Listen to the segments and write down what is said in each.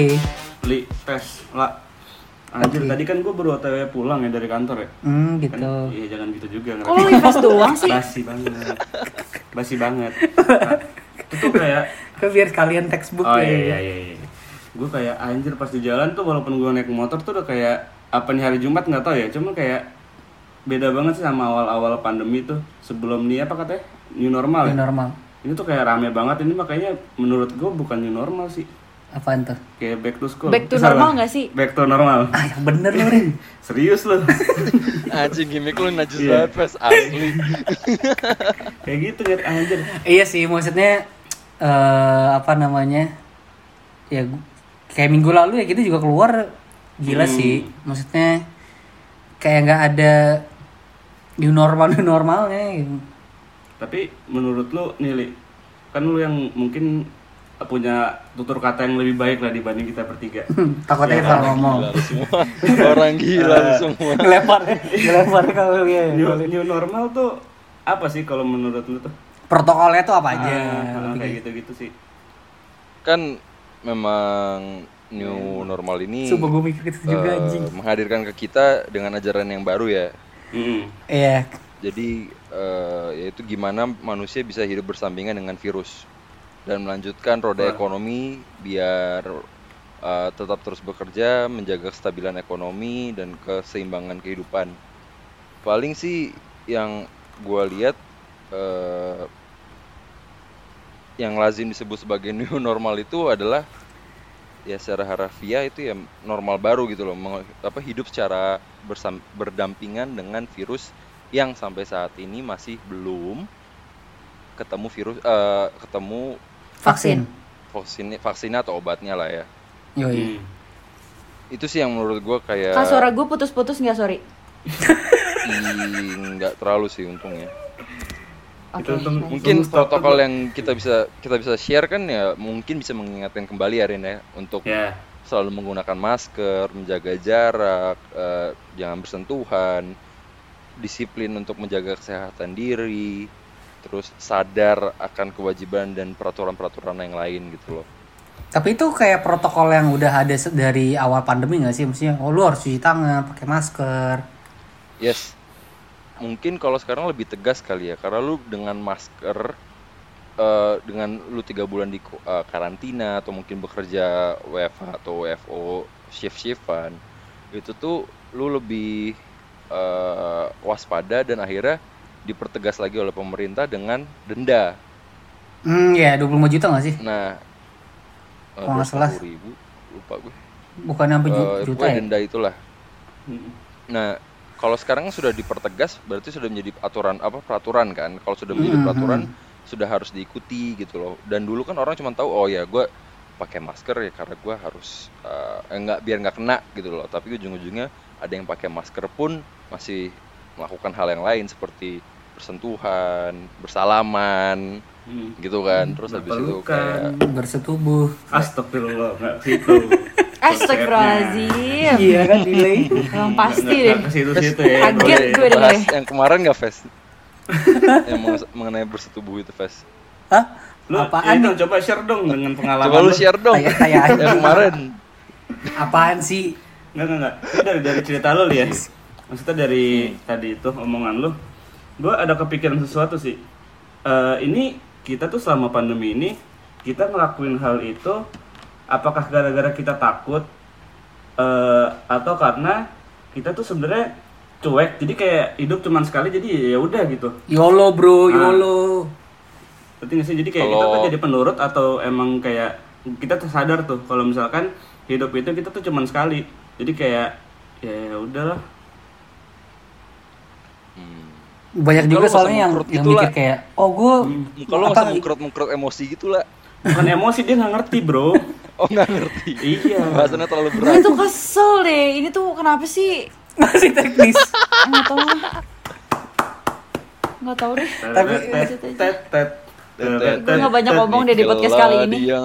Oke. Oke. Li tes lah. Anjir, Oke. tadi kan gue baru otw pulang ya dari kantor ya. Hmm, Kan, gitu. iya jangan gitu juga. Kok lu invest doang sih? Basi banget. Basi banget. Nah, itu tuh kayak Kan biar kalian textbook Oh ya. iya iya iya. Gue kayak anjir pas di jalan tuh walaupun gue naik motor tuh udah kayak apa nih hari Jumat nggak tahu ya. Cuma kayak beda banget sih sama awal-awal pandemi tuh. Sebelum nih apa katanya? New normal New ya. normal. Ini tuh kayak rame banget ini makanya menurut gue bukan new normal sih. Apaan tuh? Kayak back to school. Back to Eh, normal nggak sih? Back to normal. Ah, yang bener lu, Rin. Serius loh. Anjing gimmick lu najis Iya. banget Fes asli. kayak gitu ya anjir. Iya sih, maksudnya eh apa namanya? Ya kayak minggu lalu ya kita juga keluar gila Hmm. sih. Maksudnya kayak nggak ada new normal new normalnya. gitu. Tapi menurut lu nih Li, kan lu yang mungkin punya tutur kata yang lebih baik lah dibanding kita bertiga. Takutnya Ya, salah ngomong. Gila lu semua. Orang gila lu semua. Ngelempar, ngelempar kalau ya. new, new normal tuh apa sih kalau menurut lu tuh? Protokolnya tuh apa aja? Ah, ah, Lebih kayak gitu-gitu sih. Kan memang new normal ini Sumpah gue mikir gitu juga eh, anjing. menghadirkan ke kita dengan ajaran yang baru ya. Mm. Iya. Jadi eh, yaitu gimana manusia bisa hidup bersampingan dengan virus dan melanjutkan roda ekonomi biar eh, tetap terus bekerja, menjaga kestabilan ekonomi dan keseimbangan kehidupan. Paling sih yang gua lihat eh, yang lazim disebut sebagai new normal itu adalah ya secara harafiah itu ya normal baru gitu loh Meng- apa hidup secara bersam- berdampingan dengan virus yang sampai saat ini masih belum ketemu virus eh, ketemu Vaksin. vaksin vaksinnya atau obatnya lah ya Yoi. Mm. itu sih yang menurut gua kayak Kak suara gue putus-putus nggak sorry? nggak terlalu sih untungnya Oke. Itu untung- nice. mungkin protokol yang kita bisa kita bisa share kan ya mungkin bisa mengingatkan kembali ya Rin ya untuk Ya. selalu menggunakan masker, menjaga jarak, eh, jangan bersentuhan, disiplin untuk menjaga kesehatan diri, terus sadar akan kewajiban dan peraturan-peraturan yang lain gitu loh. Tapi itu kayak protokol yang udah ada dari awal pandemi nggak sih? Maksudnya, oh lu harus cuci tangan, pakai masker. Yes. Mungkin kalau sekarang lebih tegas kali ya, karena lu dengan masker, eh, dengan lu tiga bulan di eh, karantina atau mungkin bekerja WFH atau WFO shift-shiftan, itu tuh lu lebih eh, waspada dan akhirnya dipertegas lagi oleh pemerintah dengan denda. Hmm, ya 25 juta nggak sih? Nah, eh, Kalau nggak salah. 20.000, lupa gue. Bukan sampai Eh, juta ya? denda itulah. Mm. Nah, kalau sekarang sudah dipertegas, berarti sudah menjadi aturan apa peraturan kan? Kalau sudah menjadi Mhm. peraturan, sudah harus diikuti gitu loh. Dan dulu kan orang cuma tahu, oh ya gue pakai masker ya karena gue harus eh, enggak biar nggak kena gitu loh. Tapi ujung-ujungnya ada yang pakai masker pun masih melakukan hal yang lain seperti bersentuhan, bersalaman, Mm. gitu kan. Terus habis itu kayak Bersetubuh. Astagfirullah, nggak situ. Astagfirullahaladzim. iya kan delay. Emang pasti deh. situ-situ ya. Kaget gue bahas dengernya. yang kemarin nggak Fes? yang mengenai bersetubuh itu Fes. Hah? Lu Apaan nih? dong, coba share dong dengan pengalaman Coba lu share dong. Aja. yang kemarin. Apaan sih? Enggak, enggak, enggak. Dari dari cerita lu ya. Maksudnya dari tadi itu omongan lu. Gue ada kepikiran sesuatu sih. Eh, ini kita tuh selama pandemi ini kita ngelakuin hal itu apakah gara-gara kita takut eh, atau karena kita tuh sebenarnya cuek. Jadi kayak hidup cuman sekali jadi ya udah gitu. YOLO bro, Ah. YOLO. Berarti nggak sih? Jadi kayak kita tuh jadi penurut atau emang kayak kita tuh sadar tuh kalau misalkan hidup itu kita tuh cuman sekali. Jadi kayak ya udahlah. Hmm. Banyak juga soalnya yang, yang gitu mikir lah. kayak, oh gue Muka lu masa mengkerut-mengkerut emosi gitu lah. Bukan emosi dia nggak ngerti bro. Oh nggak ngerti. iya. Bahasannya terlalu Gue berat. tuh kesel deh. Ini tuh kenapa sih? masih teknis. Nggak tahu. Nggak tahu deh. Tapi- tet tet tet. Gue nggak banyak ngomong deh di podcast kali ini. Dia.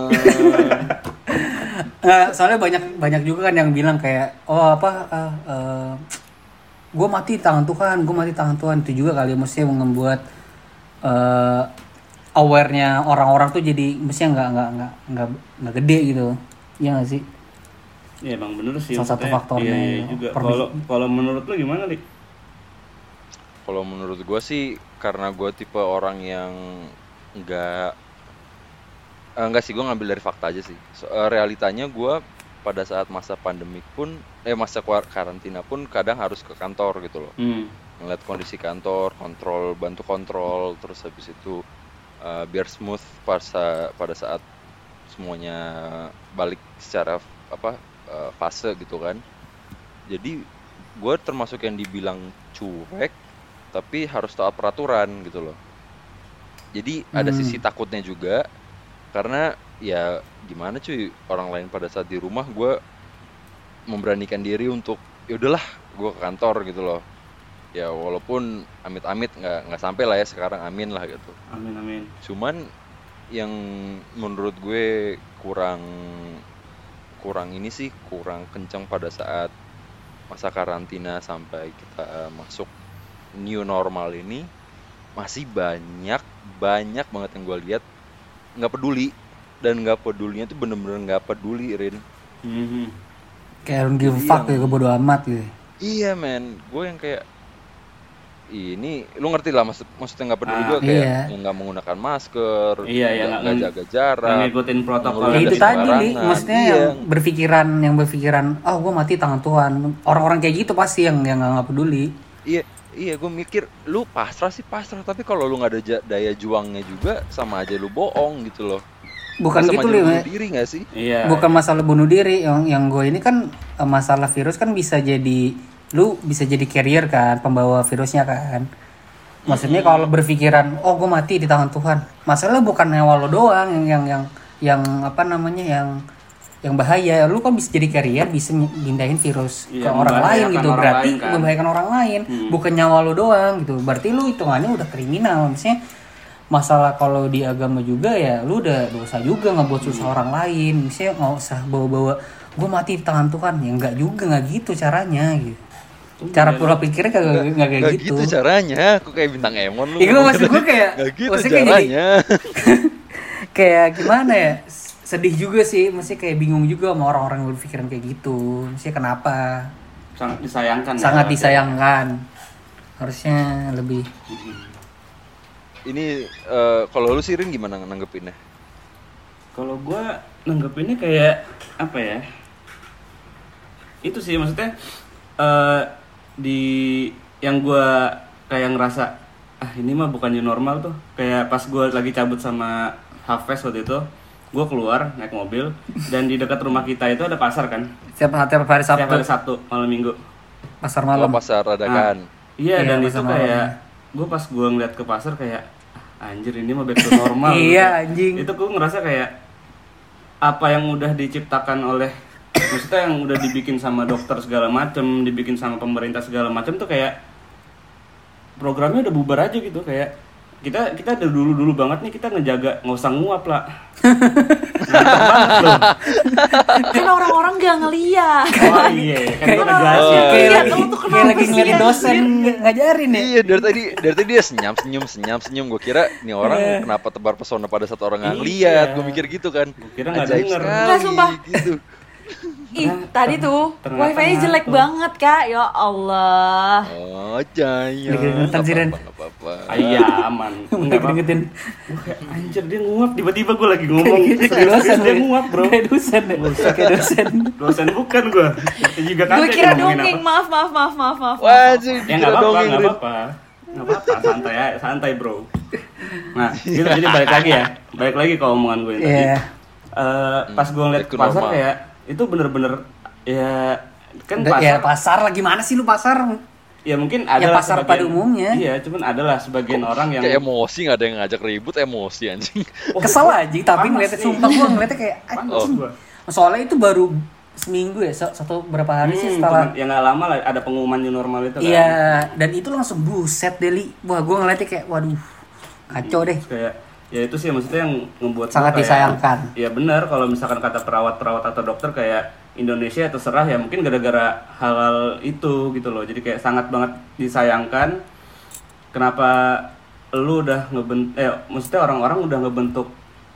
Nggak, soalnya banyak banyak juga kan yang bilang kayak, oh apa, gue mati tangan Tuhan, gue mati tangan Tuhan itu juga kali, maksudnya membuat eh awarenya orang-orang tuh jadi mestinya nggak nggak nggak nggak nggak gede gitu Iya nggak sih Iya emang bener sih. Salah satu faktornya Iya, iya ya. juga. Kalau kalau menurut lu gimana nih? Kalau menurut gue sih karena gue tipe orang yang nggak eh, enggak sih gue ngambil dari fakta aja sih. So, eh, realitanya gue pada saat masa pandemik pun eh masa karantina pun kadang harus ke kantor gitu loh. Hmm. Ngeliat kondisi kantor, kontrol, bantu kontrol, terus habis itu eh, biar smooth pada pada saat semuanya balik secara apa eh, fase gitu kan. Jadi gue termasuk yang dibilang cuek, tapi harus taat peraturan gitu loh. Jadi ada Hmm. sisi takutnya juga, karena ya gimana cuy orang lain pada saat di rumah gue memberanikan diri untuk ya udahlah gue ke kantor gitu loh. Ya walaupun amit-amit nggak nggak sampai lah ya sekarang amin lah gitu. Amin amin. Cuman yang menurut gue kurang kurang ini sih kurang kencang pada saat masa karantina sampai kita masuk new normal ini masih banyak banyak banget yang gue lihat nggak peduli dan nggak pedulinya tuh bener-bener nggak peduli Rin Mhm. kayak don't give a fuck ya bodo amat gitu iya men gue yang kayak ini lu ngerti lah maksud maksudnya nggak peduli Ah, gue kayak iya. yang nggak menggunakan masker Iya, iya, nggak- jaga jarak ngikutin protokol. Ya itu tadi li sembarangan. maksudnya Iya. yang berpikiran yang berpikiran oh gue mati tangan Tuhan orang-orang kayak gitu pasti yang yang nggak peduli Iya, iya gue mikir lu pasrah sih pasrah, tapi kalau lu nggak ada daya juangnya juga sama aja lu bohong gitu loh. Bukan gitu Me. bunuh diri gak sih? Iya. bukan masalah bunuh diri yang yang gue ini kan eh, masalah virus kan bisa jadi lu bisa jadi carrier kan pembawa virusnya kan maksudnya kalau berpikiran oh gue mati di tangan Tuhan masalah bukan nyawa lo doang yang yang yang yang apa namanya yang yang bahaya lu kan bisa jadi carrier bisa pindahin virus Iya, ke orang lain gitu orang berarti lain kan. membahayakan orang lain bukan nyawa lo doang gitu berarti lu hitungannya udah kriminal maksudnya masalah kalau di agama juga ya lu udah dosa juga ngebuat susah orang lain. Misalnya nggak usah bawa-bawa gue mati di tangan Tuhan. Ya nggak juga nggak gitu caranya gitu. Cara pola pikirnya kagak nggak kayak Gak gitu, gitu caranya, kok kayak bintang Emon lu. Iya, ngomong maksud gue kayak- Gak gitu maksudnya kayak jadi- caranya. kayak gimana ya? Sedih juga sih mesti kayak bingung juga sama orang-orang yang berpikiran kayak gitu. Mesti kenapa? Sangat disayangkan. ya. sangat disayangkan. Harusnya lebih Ini eh, kalau lu sih Rin gimana nanggepinnya? Kalau gua nanggepinnya kayak apa ya? Itu sih maksudnya eh di yang gua kayak ngerasa ah ini mah bukan new normal tuh. Kayak pas gua lagi cabut sama Hafes waktu itu, gua keluar naik mobil dan di dekat rumah kita itu ada pasar kan. setiap tiap hari Setiap Sabtu hari Sabtu malam Minggu. pasar malam pasar adakan. Iya Iya, dan itu kayak gue pas gue ngeliat ke pasar kayak "Ah, anjir ini mah back to normal. Iya, gitu. anjing. Itu gue ngerasa kayak apa yang udah diciptakan oleh maksudnya yang udah dibikin sama dokter segala macem, dibikin sama pemerintah segala macem tuh kayak programnya udah bubar aja gitu kayak kita kita dari dulu dulu banget nih kita ngejaga nggak usah nguap lah. Kan orang-orang gak ngeliat Oh iya, kan gue ngejelasin. kayak Iya, lagi, kayak lagi ngeliatin anjir? dosen ng- ngajarin ya Iya dari tadi dari tadi dia senyum senyum senyum senyum gue kira nih orang Iya. kenapa tebar pesona pada saat orang nggak Iya. lihat gue mikir gitu kan Gua kira nggak denger. sekali, Nggak, sumpah. gitu Ih, tadi tuh wifi-nya jelek tuh. banget kak. Ya Allah. Oh jaya Lagi keringetan sih, Ren. Iya aman. Enggak kayak anjir dia nguap. Tiba-tiba gue lagi ngomong. kayak dosen. dia nguap bro. Kayak dosen ya. Kayak dosen. Dosen bukan gue juga Gue kaget kira dongeng, maaf, maaf, maaf, maaf, maaf. Wah sih ya nggak apa-apa nggak apa-apa. Nggak apa-apa santai ya santai bro. Nah gitu jadi balik lagi ya. Balik lagi ke omongan gue yang tadi. Iya. Eh, pas gue ngeliat pasar kayak itu bener-bener ya kan Udah, pasar ya pasar lah gimana sih lu pasar ya mungkin ada Ya, pasar sebagian- pada umumnya. iya cuman adalah sebagian orang yang kayak emosi nggak ada yang ngajak ribut emosi anjing kesel aja tapi ngeliatnya sumpah gua ngeliatnya kayak anjing. gua. soalnya itu baru seminggu ya sa- satu berapa hari sih Hmm, setelah cuman ya nggak lama lah ada pengumuman new normal itu kan Iya, dan itu langsung buset Deli. Wah, gue ngeliatnya kayak waduh. Kacau deh. Terus kayak ya itu sih maksudnya yang membuat Sangat kayak, disayangkan. Ya benar kalau misalkan kata perawat-perawat atau dokter kayak Indonesia terserah ya mungkin gara-gara hal-hal itu gitu loh. Jadi kayak sangat banget disayangkan kenapa lu udah ngebentuk eh maksudnya orang-orang udah ngebentuk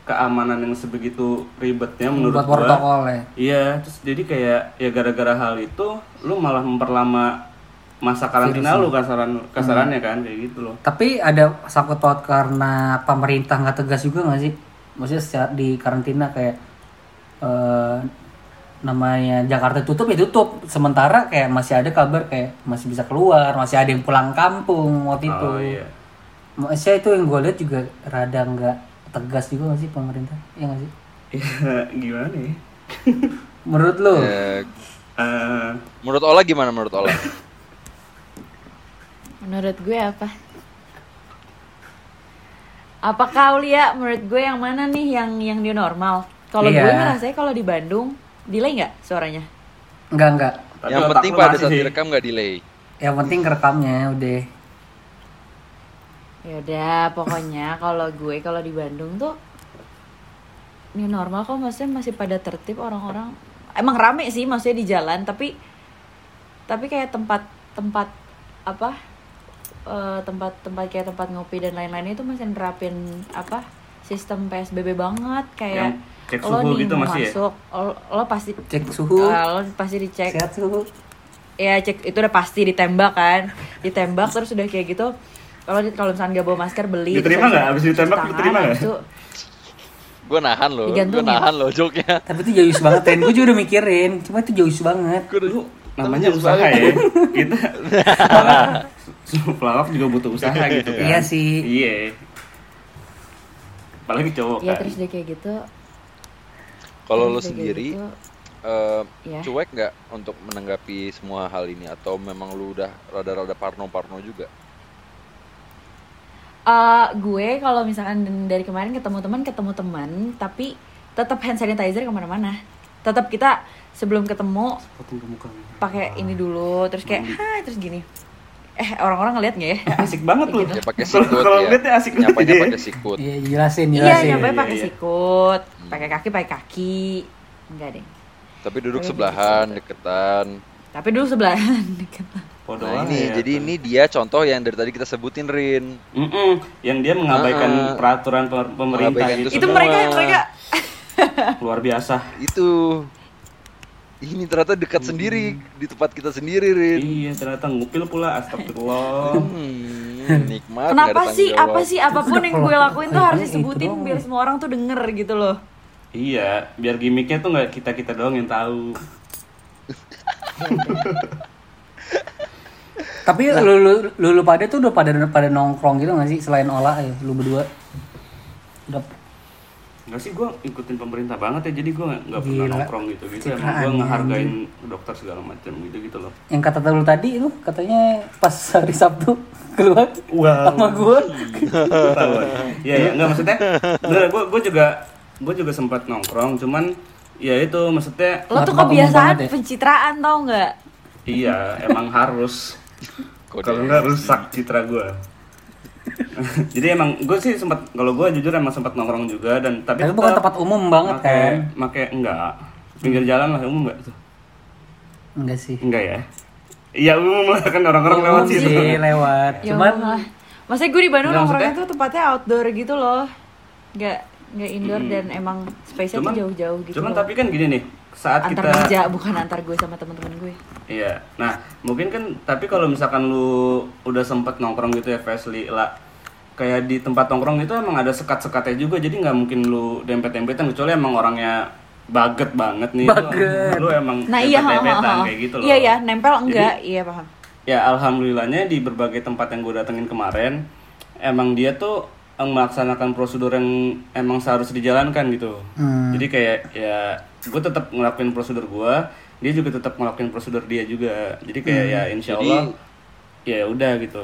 keamanan yang sebegitu ribetnya menurut buat gua ya iya terus jadi kayak ya gara-gara hal itu lu malah memperlama masa karantina lu kasaran kasarannya kan kayak gitu loh. Tapi ada sangkut paut karena pemerintah nggak tegas juga nggak sih? Maksudnya secara di karantina kayak eh, namanya Jakarta tutup ya tutup. Sementara kayak masih ada kabar kayak masih bisa keluar masih ada yang pulang kampung waktu itu. oh iya. Maksudnya itu yang gue lihat juga rada nggak tegas juga nggak sih pemerintah? Ya nggak sih? Ya gimana ya? Menurut lo Ya, Eh, menurut Ola gimana menurut Ola? Menurut gue apa? Apa kau lihat menurut gue yang mana nih yang yang new normal? Kalau Iya. gue ngerasanya kalau di Bandung delay nggak suaranya? nggak nggak tapi yang penting pada saat direkam nggak delay. yang penting kerekamnya udah Ya udah, pokoknya kalau gue kalau di Bandung tuh new normal kok maksudnya masih pada tertib orang-orang. Emang rame sih maksudnya di jalan, tapi tapi kayak tempat tempat apa? Eh, tempat tempat kayak tempat ngopi dan lain-lain itu masih nerapin apa? sistem PSBB banget kayak Yang cek lo suhu nih gitu ya? masuk, lo, lo pasti cek suhu. Eh, lo pasti dicek. Sehat suhu. Ya cek itu udah pasti ditembak kan. Ditembak terus udah kayak gitu kalau di- kalau misalnya nggak bawa masker beli. Diterima nggak? habis Abis ditembak diterima nggak? Gue nahan loh, gue nahan loh joknya. tapi itu jauh banget Ren gue juga udah mikirin. Cuma itu jauh banget. Lu namanya usaha ya? Kita pelawak juga butuh usaha gitu kan. Iya sih. iya. Apalagi cowok ya kan. terus dia kayak gitu. Kalau lo sendiri gitu. eh, Iya. cuek nggak untuk menanggapi semua hal ini? Atau memang lu udah rada-rada parno-parno juga? Eh, gue kalau misalkan dari kemarin ketemu teman ketemu teman. Tapi tetap hand sanitizer ke mana-mana. Tetap kita sebelum ketemu pakai ini dulu. Terus kayak hai terus gini eh orang-orang ngeliat nggak ya asik banget lu Ya pakai Kalau- sikut kalau ya. lihat ya asik banget Nyapanya dia. pakai sikut. iya jelasin iya jelasin nyampe iya, pakai iya. sikut pakai kaki pakai kaki enggak deh Tapi duduk Tapi sebelahan, deketan. tapi dulu sebelahan deket Podo Nah aja ini, ya. jadi ini dia contoh yang dari tadi kita sebutin Rin. Mm-mm. yang dia mengabaikan ah. peraturan per- pemerintah Mengabaikan itu, itu itu semua. mereka mereka luar biasa Itu. Ini ternyata dekat sendiri di tempat kita sendiri, Rin. iya ternyata ngupil pula astagfirullah Hmm, nikmat. nggak kenapa sih jawab. apa sih apa pun yang gue lakuin tuh harus Itu disebutin biar semua orang tuh denger gitu loh iya biar gimmicknya tuh nggak kita kita doang yang tahu tapi lu, lu, lu, lu pada tuh udah pada pada nongkrong gitu gak sih selain olah ya lu berdua udah Enggak sih, gue ikutin pemerintah banget ya, jadi gue nggak nggak pernah Gila. nongkrong gitu gitu. Emang Citraan gue ya, ngehargain dokter segala macam gitu gitu loh. yang kata lu tadi lu katanya pas hari Sabtu keluar Wow. sama gue. Iya ya, nggak maksudnya. Bener, gue gue juga gue juga sempat nongkrong, cuman ya itu maksudnya lo tuh kebiasaan ya. pencitraan tau nggak iya emang harus kalau nggak rusak citra gue. jadi emang gue sih sempat kalau gue jujur emang sempat nongkrong juga dan tapi, tapi bukan tempat umum banget make- kan? make enggak. Pinggir jalan lah umum nggak tuh? Enggak sih. Enggak ya? Iya umum lah kan orang-orang lewat umum situ sih. lewat. Ya cuman malah maksudnya gue di Bandung nongkrongnya tuh tempatnya outdoor gitu loh. Nggak nggak indoor dan emang space-nya tuh jauh-jauh gitu cuman loh. tapi kan gini nih saat antar kita meja bukan antar gue sama teman-teman gue Iya. Nah, mungkin kan tapi kalau misalkan lu udah sempet nongkrong gitu ya Fesli lah kayak di tempat nongkrong itu emang ada sekat-sekatnya juga jadi nggak mungkin lu dempet-dempetan kecuali emang orangnya baget banget nih Baget. Lu, lu emang nah iya dempet-dempetan ha, ha, ha. kayak gitu loh iya ya nempel enggak iya paham ya alhamdulillahnya di berbagai tempat yang gue datengin kemarin emang dia tuh melaksanakan prosedur yang emang seharusnya dijalankan gitu Hmm. jadi kayak ya gue tetap ngelakuin prosedur gue dia juga tetap ngelakuin prosedur dia juga jadi kayak ya insya Jadi- Allah ya udah gitu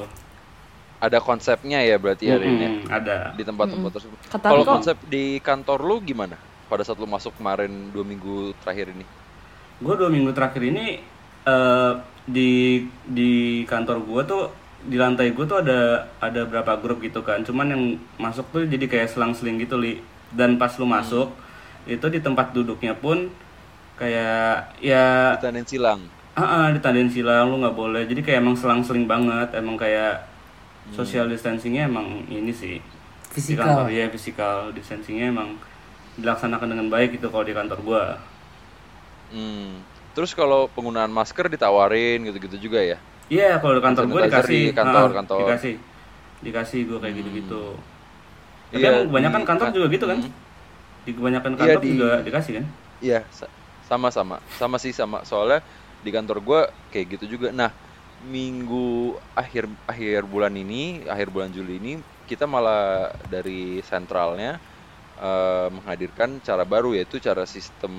Ada konsepnya ya berarti ya, Rin ya? Mm-mm, ada Di tempat-tempat tersebut. Ketat Kalau kok. konsep di kantor lu gimana? Pada saat lu masuk kemarin dua minggu terakhir ini? gue dua minggu terakhir ini eh, di di kantor gue tuh di lantai gue tuh ada ada berapa grup gitu kan. Cuman yang masuk tuh jadi kayak selang-seling gitu li. Dan pas lu masuk itu di tempat duduknya pun kayak ya Ditandain silang. ah ah, ditandain silang lu nggak boleh. Jadi kayak emang selang-seling banget. Emang kayak social distancingnya emang ini sih. Di Fisikal. kantor ya physical distancingnya emang dilaksanakan dengan baik itu kalau di kantor gua. Hmm. Terus kalau penggunaan masker ditawarin gitu-gitu juga ya? Iya kalau di kantor gua Sanitizer dikasih di kantor, ah, kantor. dikasih dikasih gua kayak gitu gitu tapi Iya, emang kebanyakan di kantor kan- juga gitu kan Hmm. di kebanyakan Iya, kantor di- juga dikasih kan Iya, sa- sama-sama. Sama sih sama. Soalnya di kantor gua kayak gitu juga. Nah, minggu akhir akhir bulan ini, akhir bulan Juli ini kita malah dari sentralnya eh, menghadirkan cara baru yaitu cara sistem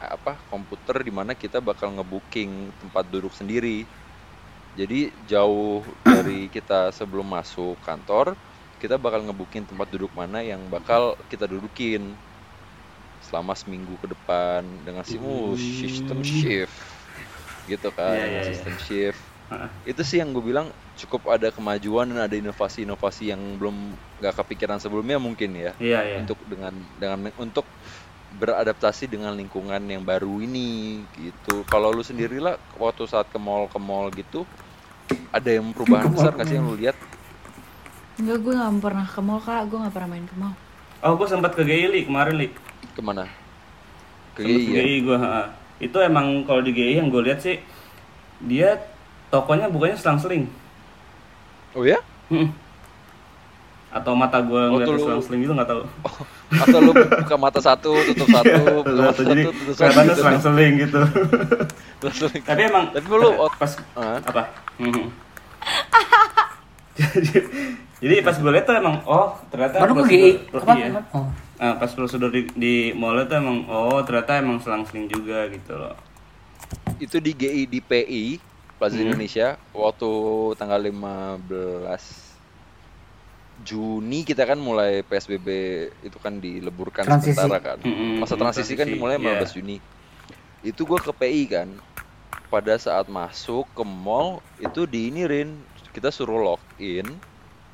apa komputer di mana kita bakal ngebooking tempat duduk sendiri. Jadi jauh dari kita sebelum masuk kantor, kita bakal ngebooking tempat duduk mana yang bakal kita dudukin selama seminggu ke depan dengan si uh, sistem shift. Gitu kan Iya, iya, iya. sistem shift. Heeh. itu sih yang gue bilang cukup ada kemajuan dan ada inovasi-inovasi yang belum nggak kepikiran sebelumnya mungkin ya. Iya iya. Untuk dengan dengan untuk beradaptasi dengan lingkungan yang baru ini gitu. Kalau lu sendiri lah waktu saat ke mall ke mall gitu ada yang perubahan besar nggak sih yang lu lihat? Enggak, gue gak pernah ke mall kak, gue gak pernah main ke mall. Oh gua sempat ke GI Li, kemarin li ke mana? Ke GI ke ya? GI gua ha. itu emang kalau di GI yang gue lihat sih dia tokonya bukannya selang-seling oh ya? Hmm. atau mata gue Oh, ngeliat lu- selang-seling gitu nggak tahu atau lu buka mata satu tutup satu buka mata jadi satu tutup satu gitu. selang-seling gitu Terus lu- tapi emang Tapi lu ot- pas apa Mhm. jadi, jadi pas gue lihat tuh emang oh ternyata Baru ke prosedur- GI. pro- Apa? iya. Oh. Nah, pas prosedur di, di mall itu emang oh ternyata emang selang-seling juga gitu loh itu di GI di PI Plaza Hmm. Indonesia waktu tanggal 15 Juni kita kan mulai PSBB itu kan dileburkan Transisi. sementara kan. Mm-mm, Masa transisi kan transisi, dimulai 15 iya. Juni. Itu gua ke PI kan. Pada saat masuk ke mall itu di ini Rin, kita suruh login,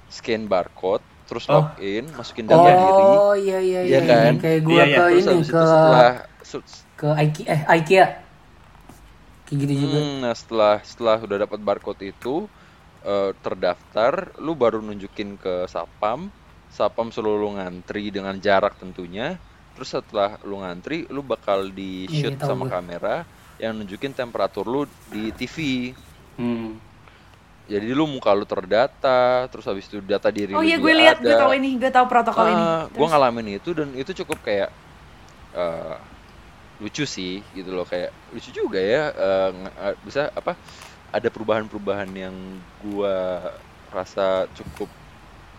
scan barcode, terus Oh. login, masukin data diri. Oh iya iya Iya iya. kan? Kayak gua Iya, iya. ke Terus ini ke setelah ke IKEA eh IKEA. Kayak gitu juga. Hmm, nah setelah setelah udah dapat barcode itu eh, terdaftar, lu baru nunjukin ke sapam, sapam suruh lu ngantri dengan jarak tentunya. Terus setelah lu ngantri, lu bakal di Iya, shoot sama gua. kamera yang nunjukin temperatur lu di TV. hmm. Jadi lu muka lu terdata, terus habis itu data diri Oh lu iya juga gue lihat, gue tahu ini, gue tahu protokol ini Ah, gue ngalamin itu dan itu cukup kayak eh, lucu sih gitu loh kayak lucu juga ya eh, bisa apa ada perubahan-perubahan yang gua rasa cukup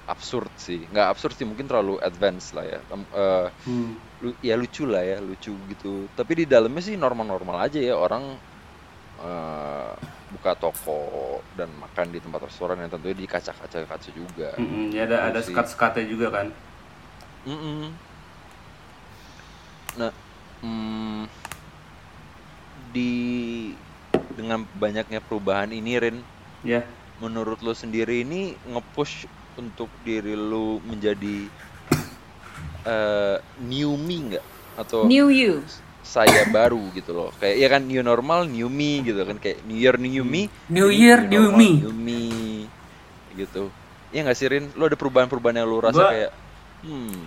absurd sih nggak absurd sih mungkin terlalu advance lah ya eh, Hmm. lu- ya lucu lah ya lucu gitu tapi di dalamnya sih normal-normal aja ya orang eh, buka toko dan makan di tempat restoran yang tentunya di kaca-kaca kaca juga Mm-mm, ya ada ada Gitu sih. sekat-sekatnya juga kan Mm-mm. Nah, mm, di dengan banyaknya perubahan ini, Rin, ya menurut lo sendiri ini nge-push untuk diri lo menjadi eh, new me nggak? Atau New you saya baru gitu loh? Kayak ya kan new normal, new me gitu kan kayak new year, new me. New ini year, new normal, me. New me gitu. Iya nggak sih, Rin? Lo ada perubahan-perubahan yang lo rasa Gua- kayak hmm,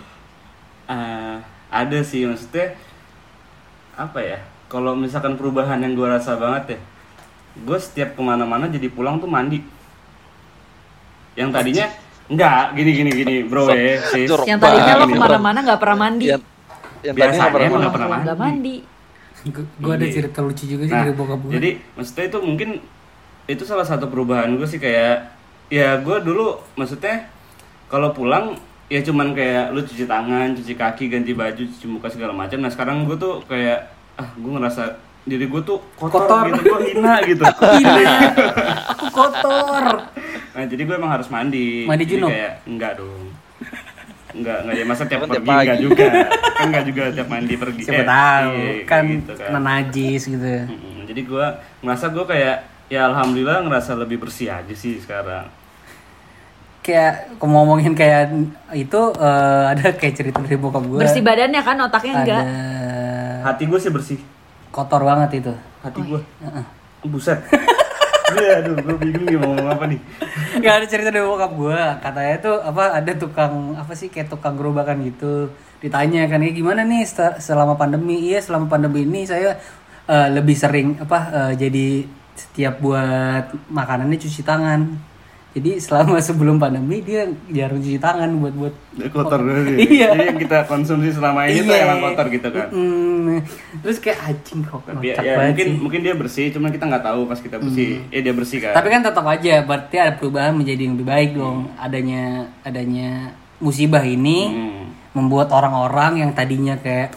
Eh, ada sih maksudnya apa ya kalau misalkan perubahan yang gue rasa banget ya gue setiap ke mana-mana jadi pulang tuh mandi yang tadinya enggak gini gini gini bro ya sis Yang tadinya lo ke mana-mana gak pernah mandi yang yang Biasanya nggak pernah nggak pernah Nggak mandi. mandi Gu- Gua ada Iya. cerita lucu juga sih Nah, dari bokap gue. jadi maksudnya itu mungkin itu salah satu perubahan gue sih kayak ya gue dulu maksudnya kalau pulang ya cuman kayak lu cuci tangan, cuci kaki, ganti baju, cuci muka segala macam. Nah sekarang gue tuh kayak ah gue ngerasa diri gue tuh kotor, Kotor. gitu, gue hina gitu. aku kotor. nah jadi gue emang harus mandi. Mandi Jadi junub? Kayak enggak dong. Enggak, enggak ya masa tiap Kan tiap pergi enggak pagi. juga. Kan enggak juga tiap mandi pergi. Siapa Eh, tahu iya, kan gitu kena najis gitu. Jadi gue ngerasa gue kayak ya alhamdulillah ngerasa lebih bersih aja sih sekarang. Kayak kalau ngomongin kayak itu eh, ada kayak cerita dari bokap gue. Bersih badannya kan, otaknya ada enggak Hati gue sih bersih. Kotor banget itu. Hati gue Heeh. buset. Iya, aduh, gue bingung nih mau ngomong apa nih. Gak ada cerita dari bokap gue Katanya tuh apa ada tukang Apa sih kayak tukang gerobakan gitu Ditanya kan ya gimana nih selama pandemi Iya selama pandemi ini saya eh, lebih sering apa eh, Jadi setiap buat makanannya cuci tangan Jadi selama sebelum pandemi dia jarang cuci tangan buat buat kotor dulu Iya. Jadi yang kita konsumsi selama ini tuh emang kotor gitu kan. Mm, terus kayak anjing kok Tapi ya, ya, mungkin sih. mungkin dia bersih, cuma kita nggak tahu pas kita bersih. Eh dia bersih kan. Tapi kan tetap aja berarti ada perubahan menjadi yang lebih baik dong. Adanya adanya musibah ini Hmm. membuat orang-orang yang tadinya kayak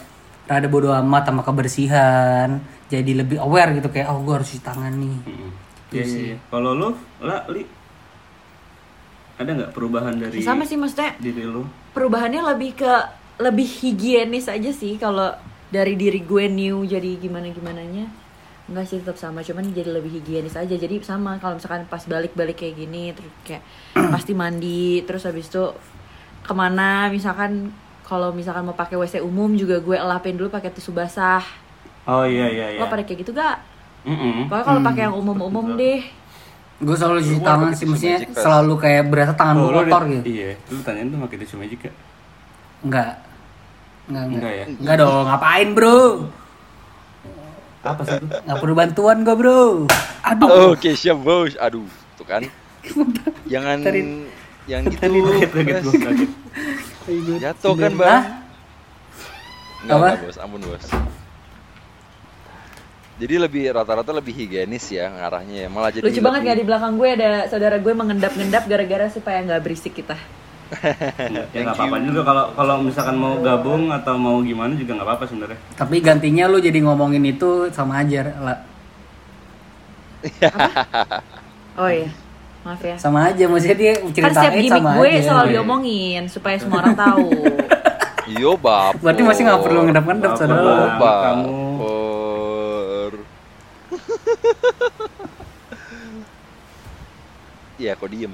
rada bodo amat sama kebersihan jadi lebih aware gitu kayak oh gue harus cuci tangan nih. Hmm. Iya, iya, iya. Kalau lu, lah, li, ada nggak perubahan dari sama sih maksudnya diri lu? perubahannya lebih ke lebih higienis aja sih kalau dari diri gue new jadi gimana gimananya enggak sih tetap sama cuman jadi lebih higienis aja jadi sama kalau misalkan pas balik-balik kayak gini terus kayak pasti mandi terus habis itu ke mana misalkan kalau misalkan mau pakai WC umum juga gue elapin dulu pakai tisu basah Oh iya iya iya. lo pada kayak gitu gak? Mm-mm. Pokoknya kalau pakai yang umum-umum deh Gue selalu cuci tangan sih maksudnya magic, selalu kayak berasa tangan Oh, gue kotor gitu. Iya, lu tanyain tuh pakai tisu magic gak? Enggak. Enggak, enggak. Enggak ya? Enggak dong, ngapain bro? Apa sih itu? Nggak perlu bantuan gue bro. Aduh. Oke siap bos. Aduh, tuh kan. Jangan yang gitu. Kaget kaget Fes. gua kaget. Jatuh kan bang? Enggak bos, ampun bos. Jadi lebih rata-rata lebih higienis ya ngarahnya ya. Malah jadi lucu banget lebih- gak di belakang gue ada saudara gue mengendap-ngendap gara-gara supaya nggak berisik kita Ya nggak apa-apa juga kalau kalau misalkan mau gabung atau mau gimana juga nggak apa-apa sebenarnya. Tapi gantinya lu jadi ngomongin itu sama aja lah. oh iya maaf ya Sama aja maksudnya dia kan setiap ceritain gimmick sama gue aja. selalu diomongin supaya semua orang tahu Yo baper. Berarti masih nggak perlu ngedap-ngedap saudara. Kamu. Iya, kok diem.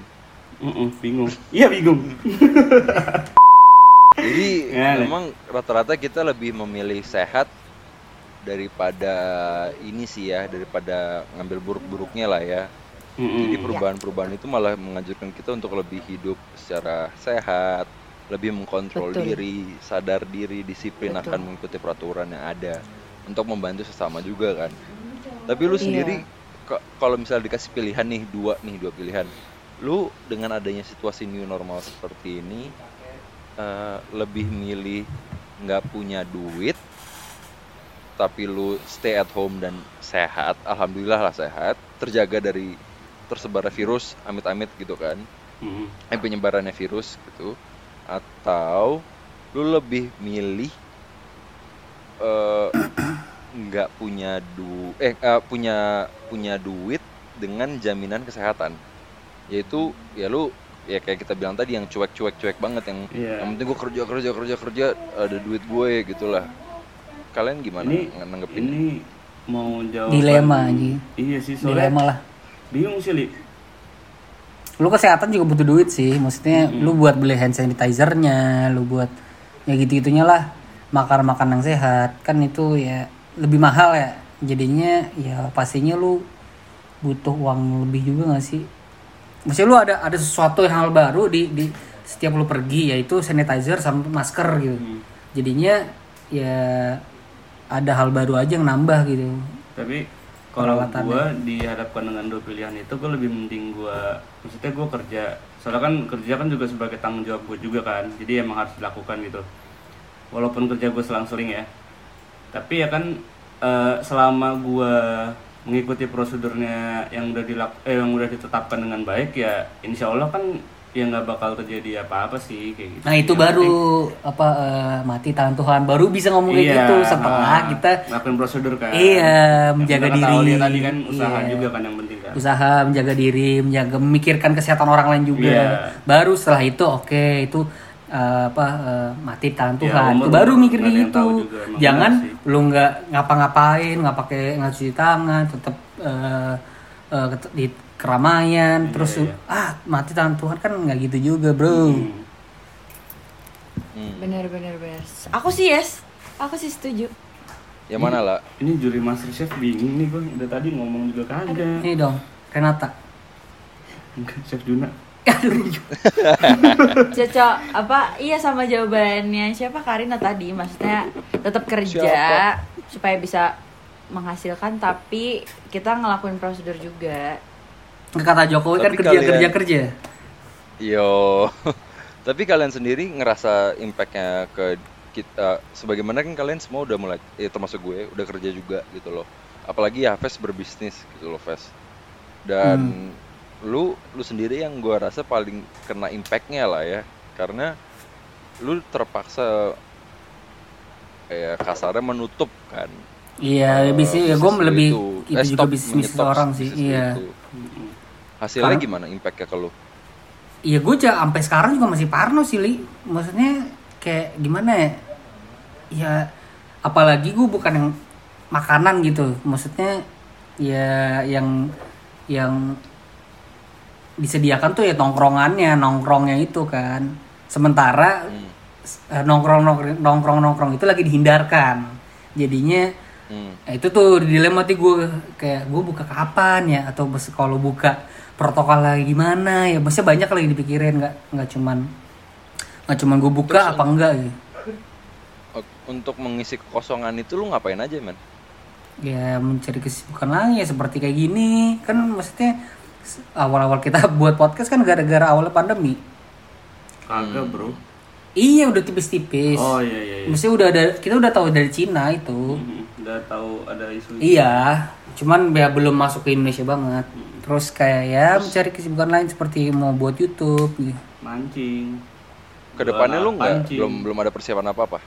Mm-mm, bingung. Iya bingung. Jadi Ya, memang rata-rata kita lebih memilih sehat daripada ini sih ya, daripada ngambil buruk-buruknya lah ya. Mm-mm. Jadi perubahan-perubahan itu malah menganjurkan kita untuk lebih hidup secara sehat, lebih mengkontrol Betul. diri, sadar diri, disiplin Betul. akan mengikuti peraturan yang ada untuk membantu sesama juga kan. Tapi lu Iya. sendiri k- kalau misalnya dikasih pilihan nih dua nih dua pilihan, lu dengan adanya situasi new normal seperti ini eh, lebih milih nggak punya duit tapi lu stay at home dan sehat, alhamdulillah lah sehat, terjaga dari tersebarnya virus, amit-amit gitu kan, Mm-mm. eh penyebarannya virus gitu, atau lu lebih milih eh, nggak punya du eh eh, punya punya duit dengan jaminan kesehatan, yaitu ya lu ya kayak kita bilang tadi yang cuek-cuek cuek banget yang Iya. yang penting gue kerja kerja kerja kerja ada duit gue gitulah kalian gimana Ini nanggepin ini mau jawab Dilema aja. Iya sih soalnya Dilema lah. bingung sih li. Lu kesehatan juga butuh duit sih. Maksudnya lu buat beli hand sanitizer-nya, lu buat ya gitu-gitunya lah. Makan makan yang sehat. Kan itu ya lebih mahal ya. Jadinya ya pastinya lu butuh uang lebih juga gak sih? Maksudnya lu ada ada sesuatu yang hal baru di di setiap lu pergi yaitu sanitizer sama masker gitu. Hmm. Jadinya ya ada hal baru aja yang nambah gitu. Tapi kalau gua dihadapkan dengan dua pilihan itu gue lebih mending gua maksudnya gua kerja. Soalnya kan kerja kan juga sebagai tanggung jawab gue juga kan. Jadi emang harus dilakukan gitu. Walaupun kerja gue selang-seling ya. Tapi ya kan eh, selama gua mengikuti prosedurnya yang udah dilak eh, yang udah ditetapkan dengan baik ya insya Allah kan ya nggak bakal terjadi apa-apa sih kayak gitu. Nah itu Yang baru apa eh, mati tangan Tuhan baru bisa ngomong kayak Iya, gitu setelah ah, kita ngelakuin prosedur kan. iya Yang menjaga kita diri tahu dia tadi kan usaha Iya. juga kan yang penting kan. usaha menjaga diri menjaga memikirkan kesehatan orang lain juga Iya. baru setelah itu oke itu eh, apa eh, mati tangan Ya, Tuhan itu baru mikir kayak gitu tahu juga, jangan lu nggak ngapa-ngapain nggak pakai nggak cuci tangan tetap eh, eh, ket- di keramaian terus iya. ah mati tangan Tuhan kan nggak gitu juga bro Hmm. Hmm. bener bener bener aku sih yes aku sih setuju yang mana lah Ini juri Master Chef bingung nih gue. Udah tadi ngomong juga kagak. ini dong Renata Enggak, Chef Juna. Aduh Cocok apa? Iya sama jawabannya siapa Karina tadi maksudnya tetap kerja Siapa? supaya bisa menghasilkan tapi kita ngelakuin prosedur juga. kata Jokowi kan Tapi kerja kalian- kerja kerja Yo. Tapi kalian sendiri ngerasa impactnya ke kita sebagaimana kan kalian semua udah mulai ya termasuk gue udah kerja juga gitu loh. Apalagi ya Ves berbisnis gitu loh Ves. Dan lu lu sendiri yang gue rasa paling kena impactnya lah ya karena lu terpaksa kayak kasarnya menutup kan. iya eh, bisnis ya gue lebih itu. itu, Eh, juga bisnis orang sih iya itu. Hasilnya Karena- gimana impactnya ke lu? Iya gue aja sampai sekarang juga masih parno sih li. Maksudnya kayak gimana ya? Ya apalagi gue bukan yang makanan gitu. Maksudnya ya yang yang disediakan tuh ya nongkrongannya, nongkrongnya itu kan. Sementara Hmm. eh, nongkrong nongkrong nongkrong nongkrong itu lagi dihindarkan. Jadinya Hmm. Nah, itu tuh dilema tuh gue kayak gue buka kapan ya atau kalau buka protokol lagi gimana ya maksudnya banyak lagi dipikirin nggak nggak cuman nggak cuman gue buka apa enggak gitu O- Untuk mengisi kekosongan itu lu ngapain aja man? ya mencari kesibukan lagi ya seperti kayak gini kan maksudnya awal-awal kita buat podcast kan gara-gara awalnya pandemi Kagak, Bro. iya udah tipis-tipis Oh iya iya. iya. maksudnya udah ada kita udah tahu dari Cina itu Mhm, Udah tahu ada isu. Iya, cuman ya belum masuk ke Indonesia banget. Terus kayak ya mencari kesibukan lain seperti mau buat YouTube gitu. Mancing. Ke depannya lu nggak belum belum ada persiapan apa apa?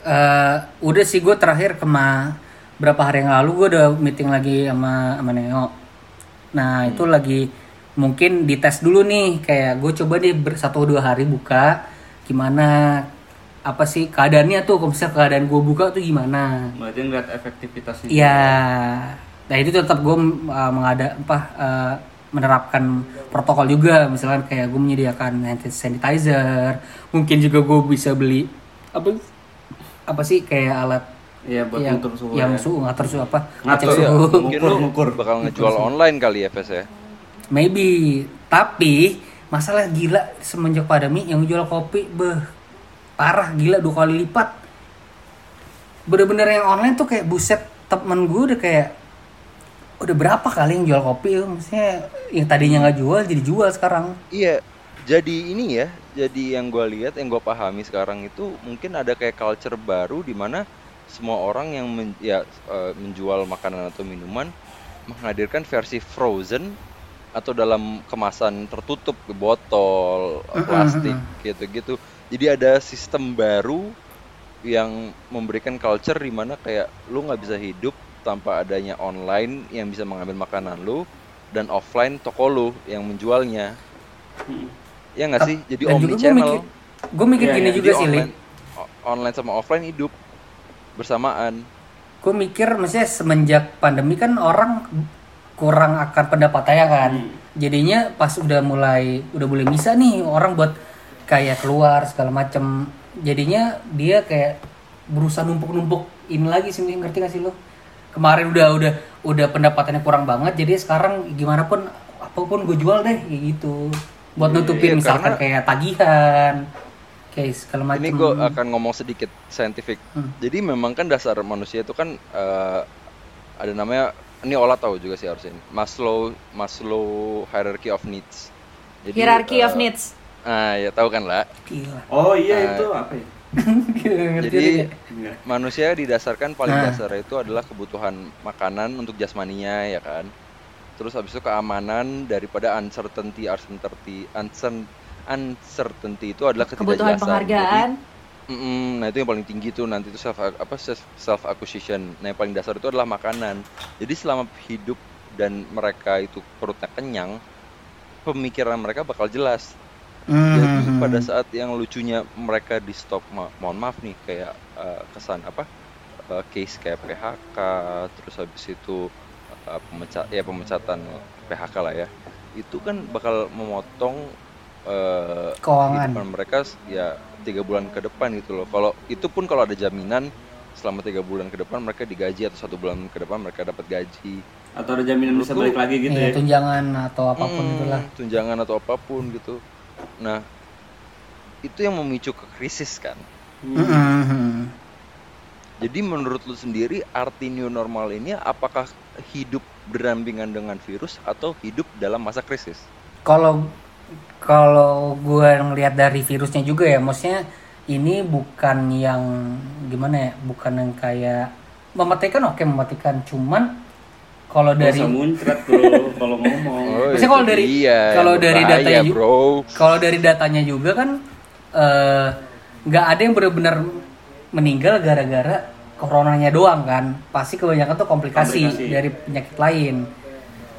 Eh, udah sih gue terakhir kema berapa hari yang lalu gue udah meeting lagi sama sama Neo. Nah itu lagi mungkin dites dulu nih kayak gue coba deh satu dua hari buka gimana apa sih keadaannya tuh kalau misalnya keadaan gue buka tuh gimana Berarti ngeliat efektivitasnya. Iya. Nah itu tetap gue uh, mengada apa uh, menerapkan protokol juga, misalkan kayak gue menyediakan hand sanitizer, mungkin juga gue bisa beli apa apa sih kayak alat Iya, buat yang ngatur suhu. yang ya. suhu ngatur suhu apa Ngatur ngecek ya. suhu Mungkin Ngukur, lu ngukur. bakal ngejual online kali ya Ves ya? maybe tapi masalah gila semenjak pandemi yang jual kopi beh parah gila dua kali lipat bener-bener yang online tuh kayak buset temen gue udah kayak udah berapa kali yang jual kopi maksudnya yang tadinya nggak jual jadi jual sekarang Iya, jadi ini ya, jadi yang gue lihat, yang gue pahami sekarang itu mungkin ada kayak culture baru di mana semua orang yang men- ya, eh, menjual makanan atau minuman menghadirkan versi frozen atau dalam kemasan tertutup botol plastik gitu-gitu. Jadi ada sistem baru yang memberikan culture di mana kayak lu nggak bisa hidup tanpa adanya online yang bisa mengambil makanan lu dan offline toko lu yang menjualnya. Ya nggak sih? Jadi dan omni juga gue channel. mikir gue mikir Iya, gini iya. juga Jadi sih Li online, online sama offline hidup bersamaan. gue mikir maksudnya semenjak pandemi kan orang kurang akan pendapatannya kan. Jadinya pas udah mulai udah mulai bisa nih orang buat kayak keluar segala macem. Jadinya dia kayak berusaha numpuk-numpuk ini lagi sih ngerti gak sih lo kemarin udah udah udah pendapatannya kurang banget jadi sekarang gimana pun apa pun gue jual deh kayak gitu. Buat Iya, nutupin iya, misalkan karena- kayak tagihan macem Ini gue akan ngomong sedikit scientific. Hmm. Jadi memang kan dasar manusia itu kan eh, ada namanya ini olah tahu juga sih harusnya. Maslow Maslow hierarchy of needs. Jadi, Hierarchy eh, of needs. Ah ya tahu kan lah. gila Oh iya Eh, itu apa ya? Jadi. Iya. manusia didasarkan paling Nah. dasar itu adalah kebutuhan makanan untuk jasmaninya ya kan. Terus habis itu keamanan daripada uncertainty, uncertainty, uncer- uncertainty itu adalah Kebutuhan ketidakjelasan. penghargaan. Jadi, mm, nah itu yang paling tinggi tuh nanti itu self apa self acquisition. Nah yang paling dasar itu adalah makanan. Jadi selama hidup dan mereka itu perutnya kenyang, pemikiran mereka bakal jelas. Jadi Hmm. pada saat yang lucunya mereka di stop, ma- mohon maaf nih kayak eh, kesan apa eh, case kayak PHK, terus habis itu eh, pemecat ya pemecatan PHK lah ya, itu kan bakal memotong eh, Keuangan. kehidupan mereka ya tiga bulan ke depan gitu loh. Kalau itu pun kalau ada jaminan selama tiga bulan ke depan mereka digaji atau satu bulan ke depan mereka dapat gaji. atau ada jaminan bisa balik lagi gitu Iya, ya tunjangan atau apa pun Hmm, itulah tunjangan atau apa pun gitu nah itu yang memicu ke krisis kan Mm-mm. jadi menurut lu sendiri arti new normal ini apakah hidup berdampingan dengan virus atau hidup dalam masa krisis kalau kalau gue ngelihat dari virusnya juga ya maksudnya ini bukan yang gimana ya bukan yang kayak mematikan oke mematikan. Cuman kalau dari usah muncrat bro kalau ngomong. Maksudnya itu kalau dari- dia kalau yang dari datanya bro. kalau dari datanya juga kan eh, nggak ada yang benar-benar meninggal gara-gara coronanya doang kan. Pasti kebanyakan tuh komplikasi, Komplikasi. dari penyakit lain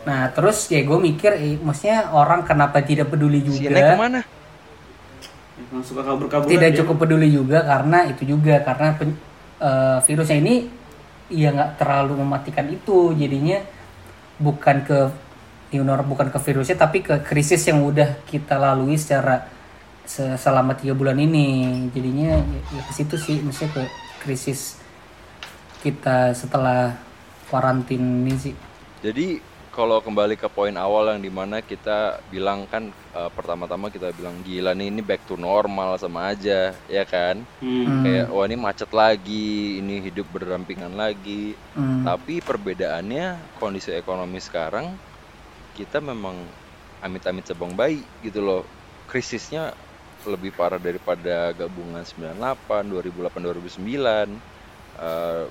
nah terus ya gue mikir eh, maksudnya orang kenapa tidak peduli si juga? Ke mana? Yang suka kabur-kabur tidak aja. cukup peduli juga karena itu juga karena pen- eh, virusnya ini ya nggak terlalu mematikan itu. Jadinya bukan ke new normal bukan ke virusnya tapi ke krisis yang udah kita lalui secara se- selama tiga bulan ini. Jadinya ya, ya ke situ sih maksudnya ke krisis kita setelah karantin ini sih. Jadi kalau kembali ke poin awal yang di mana kita bilang kan eh, pertama-tama kita bilang gila nih ini back to normal sama aja ya kan? Hmm. kayak wah ini macet lagi ini hidup berdampingan lagi. Hmm. tapi perbedaannya kondisi ekonomi sekarang kita memang amit-amit sebang bayi gitu loh. Krisisnya lebih parah daripada gabungan 98 2008 2009 Eh,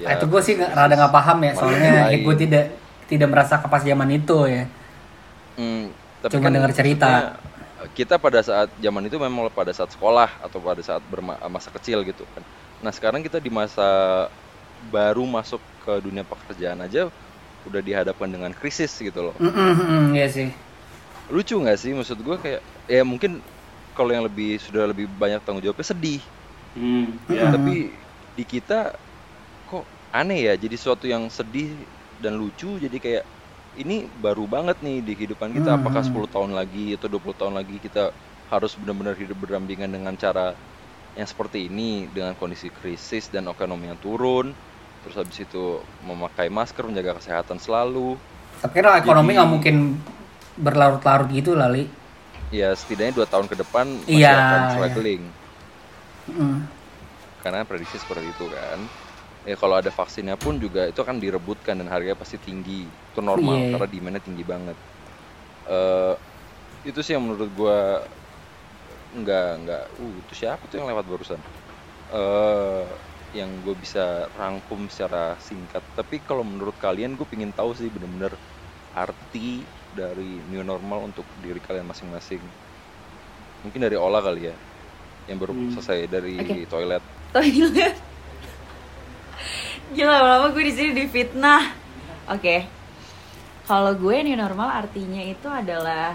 ya, Nah, itu gue sih nggak- rada nggak paham ya soalnya gue tidak tidak merasa pas zaman itu ya Hmm, Cuma dengar cerita. Kita pada saat zaman itu memang pada saat sekolah atau pada saat berma- masa kecil gitu kan. Nah sekarang kita di masa baru masuk ke dunia pekerjaan aja udah dihadapkan dengan krisis gitu loh. Mm-mm, iya sih Lucu nggak sih maksud gue kayak ya mungkin kalau yang lebih sudah lebih banyak tanggung jawabnya sedih. Hmm, ya. Tapi di kita kok aneh ya jadi suatu yang sedih dan lucu jadi kayak ini baru banget nih di kehidupan kita apakah 10 tahun lagi atau 20 tahun lagi kita harus benar-benar hidup berdampingan dengan cara yang seperti ini dengan kondisi krisis dan ekonomi yang turun terus habis itu memakai masker menjaga kesehatan selalu. Tapi kan ekonomi nggak mungkin berlarut-larut gitu lali ya setidaknya dua tahun ke depan masih Iya, akan iya. struggling. Mm. karena prediksi seperti itu kan ya kalau ada vaksinnya pun juga itu akan direbutkan dan harganya pasti tinggi. Itu normal Iya. karena demandnya tinggi banget. Eh itu sih yang menurut gua nggak nggak uh itu siapa tuh yang lewat barusan? Eh yang gue bisa rangkum secara singkat. Tapi kalau menurut kalian gue pingin tahu sih bener-bener arti dari new normal untuk diri kalian masing-masing. Mungkin dari Ola kali ya yang baru Hmm. selesai dari Oke. toilet. Toilet gila lama gue di sini difitnah. Oke. Kalau gue new normal artinya itu adalah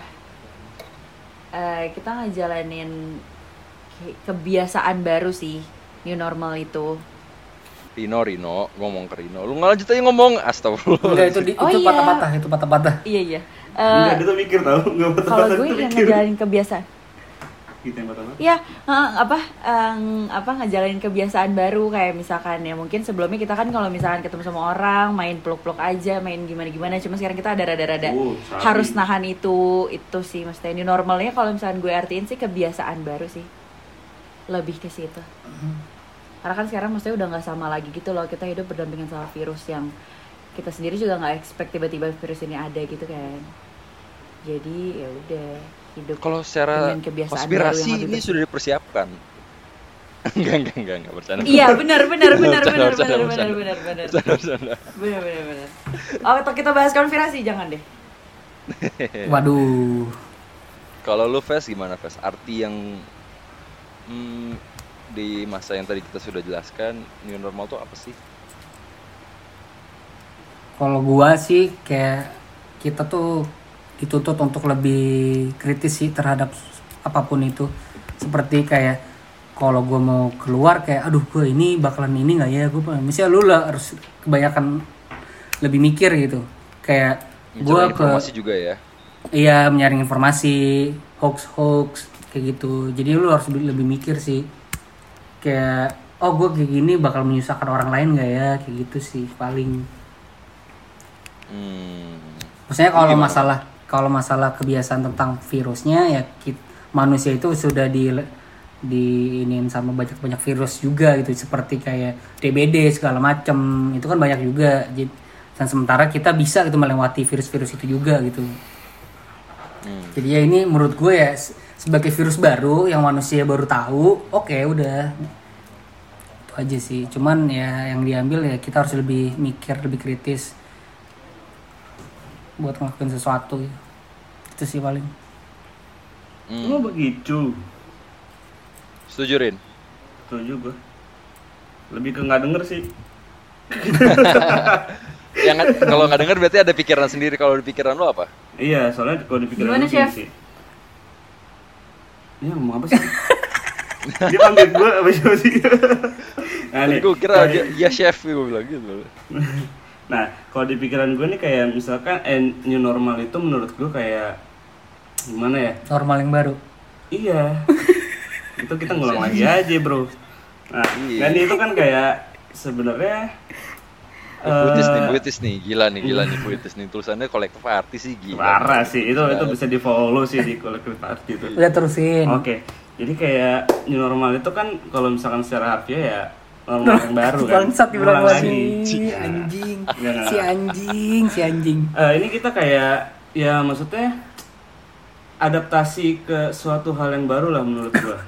eh, kita ngejalanin ke- kebiasaan baru sih new normal itu. Rino Rino ngomong ke Rino. Lu nggak lanjut aja ngomong. Astagfirullah. Enggak itu di, Oh, itu iya. patah-patah itu patah-patah. Iya iya. Eh, Enggak, dia tuh mikir tau. Enggak betul kalau gue yang ngejalanin kebiasaan Gitu yang pertama? Iya, eh, apa eh, apa ngejalanin kebiasaan baru. Kayak misalkan ya mungkin sebelumnya kita kan kalau misalkan ketemu sama orang main peluk-peluk aja, main gimana-gimana, cuma sekarang kita ada rada-rada sabi. harus nahan itu itu sih. Maksudnya ini normalnya kalau misalkan gue artiin sih kebiasaan baru sih. Lebih ke situ. Karena kan sekarang maksudnya udah nggak sama lagi gitu loh. Kita hidup berdampingan sama virus yang kita sendiri juga nggak expect tiba-tiba virus ini ada gitu kan. Jadi ya udah hidup kalau secara konspirasi ini sudah dipersiapkan. Enggak enggak enggak enggak bercanda. Iya benar benar benar benar benar benar benar benar. Benar benar benar. Oh kita bahas konspirasi jangan deh. waduh. Kalau lu Ves gimana Ves arti yang hmm, di masa yang tadi kita sudah jelaskan new normal tuh apa sih? Kalau gua sih kayak kita tuh dituntut untuk lebih kritis sih terhadap apa pun itu seperti kayak kalau gua mau keluar kayak aduh gua ini bakalan ini nggak ya gue misalnya lu lah harus kebanyakan lebih mikir gitu kayak Mencari ke juga ya Iya menyaring informasi hoax hoax kayak gitu. Jadi lu harus lebih, lebih mikir sih. Kayak oh gue kayak gini bakal menyusahkan orang lain gak ya kayak gitu sih paling. Hmm. Maksudnya kalau masalah kalau masalah kebiasaan tentang virusnya ya kit- manusia itu sudah di di iniin sama banyak banyak virus juga gitu. Seperti kayak DBD segala macem. Itu kan banyak juga. Jadi- dan sementara kita bisa gitu melewati virus-virus itu juga gitu. Hmm. jadi ya ini menurut gue ya se- sebagai virus baru yang manusia baru tahu oke udah. Itu aja sih. Cuman ya yang diambil ya kita harus lebih mikir lebih kritis buat ngelakuin sesuatu gitu. itu sih paling Hmm. Oh begitu. Setuju Rin? Setuju gue. Lebih ke nggak denger sih. Yang kalau nggak denger berarti ada pikiran sendiri. Kalau di pikiran lo apa? Iya, soalnya kalau Gimana, gini Chef? sih. Ini ngomong apa sih? dia panggil gue apa sih? nah, nih, Gue kira aja, ya chef gue bilang gitu. Nah, kalau di pikiran gue nih kayak misalkan eh, new normal itu menurut gue kayak gimana ya? normal yang baru Iya. itu kita ngulang lagi aja, Bro. Nah, Iya. dan itu kan kayak sebenarnya Puitis nih, eh, puitis nih, gila nih, gila nih, puitis nih. Tulisannya kolektif artis sih gila. parah sih. Itu itu bisa di follow sih di kolektif arti itu. udah terusin Oke, jadi kayak new normal itu kan kalau misalkan secara harfiah ya normal yang baru kan. bangsat dibilang lagi anjing enggak. si anjing si anjing eh, ini kita kayak ya maksudnya adaptasi ke suatu hal yang baru lah menurut gua.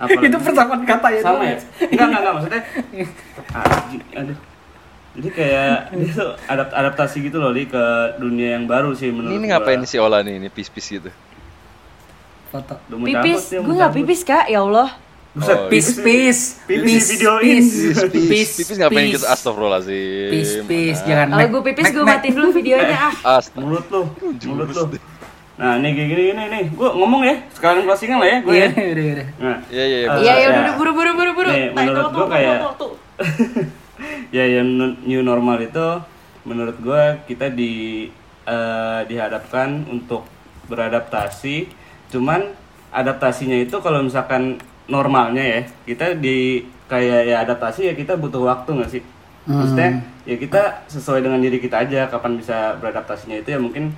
Apalagi- itu persamaan kata ya sama ya? Enggak, enggak, enggak maksudnya. Anjing, aduh. Jadi kayak dia tuh adapt adaptasi gitu loh Li, ke dunia yang baru sih menurut Ini, ini ngapain si Ola nih, ini pis-pis gitu? foto Pipis, gue nggak pipis kak, ya Allah. Buset, Oh, pis pis Pipis di videoin. pis pis Pipis ngapain pis. gitu? Astagfirullahaladzim. pis pis jangan Kalau gue pipis gue matiin dulu videonya ah. Ast mulut lu mulut deh. nah nih kayak gini gini nih gue ngomong ya sekalian closingan lah ya gue iya ya udah udah nah Iya, iya, iya. Eh, Iya ya ya. udah buru buru buru buru. Nih, menurut tuh, kayak- ya yang new normal itu menurut gue kita di eh, dihadapkan untuk beradaptasi cuman adaptasinya itu kalau misalkan normalnya ya. Kita di kayak ya adaptasi ya kita butuh waktu nggak sih? Maksudnya ya kita sesuai dengan diri kita aja kapan bisa beradaptasinya itu ya mungkin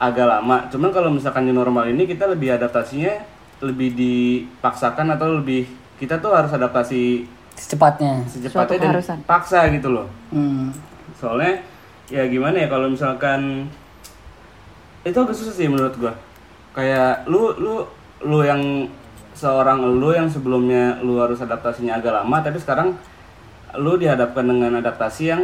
agak lama. Cuman kalau misalkan new normal ini kita lebih adaptasinya lebih dipaksakan atau lebih kita tuh harus adaptasi secepatnya. secepatnya dan paksa gitu loh. Hmm. soalnya ya gimana ya kalau misalkan itu agak susah sih menurut gua. Kayak lu lu lu yang seorang lu yang sebelumnya lu harus adaptasinya agak lama tapi sekarang lu dihadapkan dengan adaptasi yang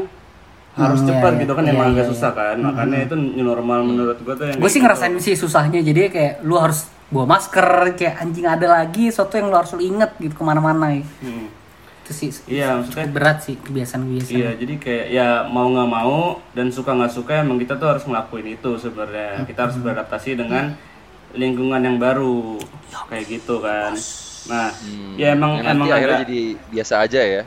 harus Hmm, cepat iya, gitu kan iya, emang iya, agak iya. susah kan makanya itu new normal menurut gua tuh yang gue sih gitu. ngerasain sih susahnya jadi kayak lu harus bawa masker kayak anjing ada lagi sesuatu yang lu harus lu inget gitu ke mana-mana ya. Hmm. itu sih iya maksudnya berat sih kebiasaan-kebiasaan Iya, jadi kayak ya mau nggak mau dan suka nggak suka emang kita tuh harus ngelakuin itu sebenarnya. Kita harus beradaptasi dengan lingkungan yang baru kayak gitu kan. Nah, ya emang nanti emang akhirnya agak jadi biasa aja ya.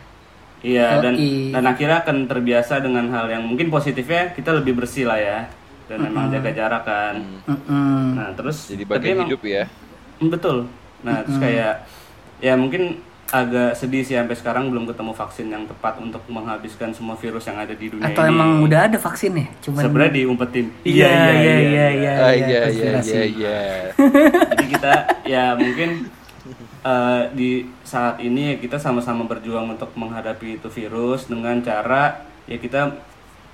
iya dan dan akhirnya akan terbiasa dengan hal yang mungkin positifnya kita lebih bersih lah ya dan emang jaga jarak kan. Mm-mm. Nah, terus Jadi tapi bagian emang- hidup ya. Betul. Nah, terus kayak ya mungkin agak sedih sih sampai sekarang belum ketemu vaksin yang tepat untuk menghabiskan semua virus yang ada di dunia atau ini. emang udah ada vaksin ya cuman sebenarnya diumpetin. iya iya iya iya iya Ah, iya, iya, konspirasi. iya, iya. Jadi kita ya mungkin eh, di saat ini ya kita sama-sama berjuang untuk menghadapi itu virus dengan cara ya kita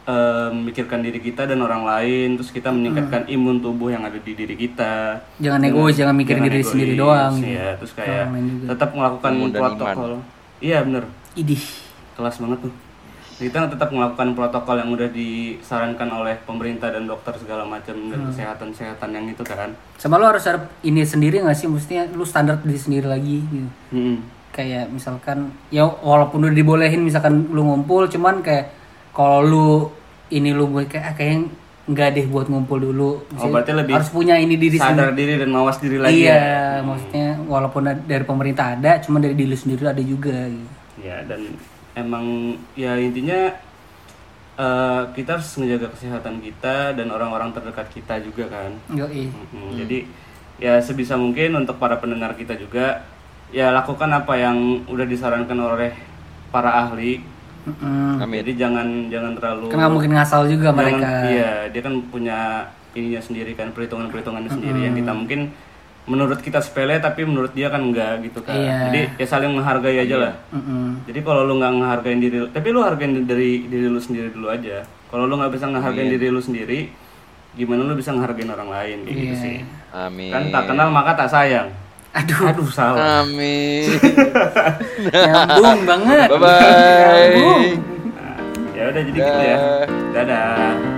eh, memikirkan diri kita dan orang lain, terus kita meningkatkan imun tubuh yang ada di diri kita. jangan egois jangan mikirin Jangan diri egois, sendiri doang gitu. Iya, terus kayak tetap melakukan Imun dan protokol. Iya bener, idih kelas banget tuh. Kita tetap melakukan protokol yang udah disarankan oleh pemerintah dan dokter segala macam dan Hmm. kesehatan-kesehatan yang itu kan. sama lu harus ada ini sendiri nggak sih maksudnya lu standar diri sendiri lagi gitu Hmm. kayak misalkan ya walaupun udah dibolehin misalkan lu ngumpul cuman kayak kalau lu ini lu buat kayak ah, kayaknya nggak deh buat ngumpul dulu Oh, berarti lebih harus punya ini diri sadar sendiri diri dan mawas diri lagi iya ya. maksudnya walaupun dari pemerintah ada cuman dari diri sendiri ada juga gitu. Ya dan emang ya intinya eh, kita harus menjaga kesehatan kita dan orang-orang terdekat kita juga kan. Yoi. Mm, Jadi ya sebisa mungkin untuk para pendengar kita juga ya lakukan apa yang udah disarankan oleh para ahli Mm-mm. Amin. Jadi jangan jangan terlalu nggak mungkin ngasal juga jangan- mereka Iya, dia kan punya ininya sendiri kan perhitungan-perhitungannya sendiri yang kita mungkin menurut kita sepele tapi menurut dia kan enggak gitu kan. Iya. Jadi ya saling menghargai aja lah. Mm-mm. Jadi kalau lu nggak ngehargain diri, tapi lu hargain dari diri lu sendiri dulu aja. Kalau lu nggak bisa ngehargain diri lu sendiri, gimana lu bisa ngehargain orang lain kayak gitu sih. Amin. Kan tak kenal maka tak sayang. Aduh Aduh salah. Amin. nyambung banget Bye bye. Nyambung. Ya udah jadi gitu ya. Dadah.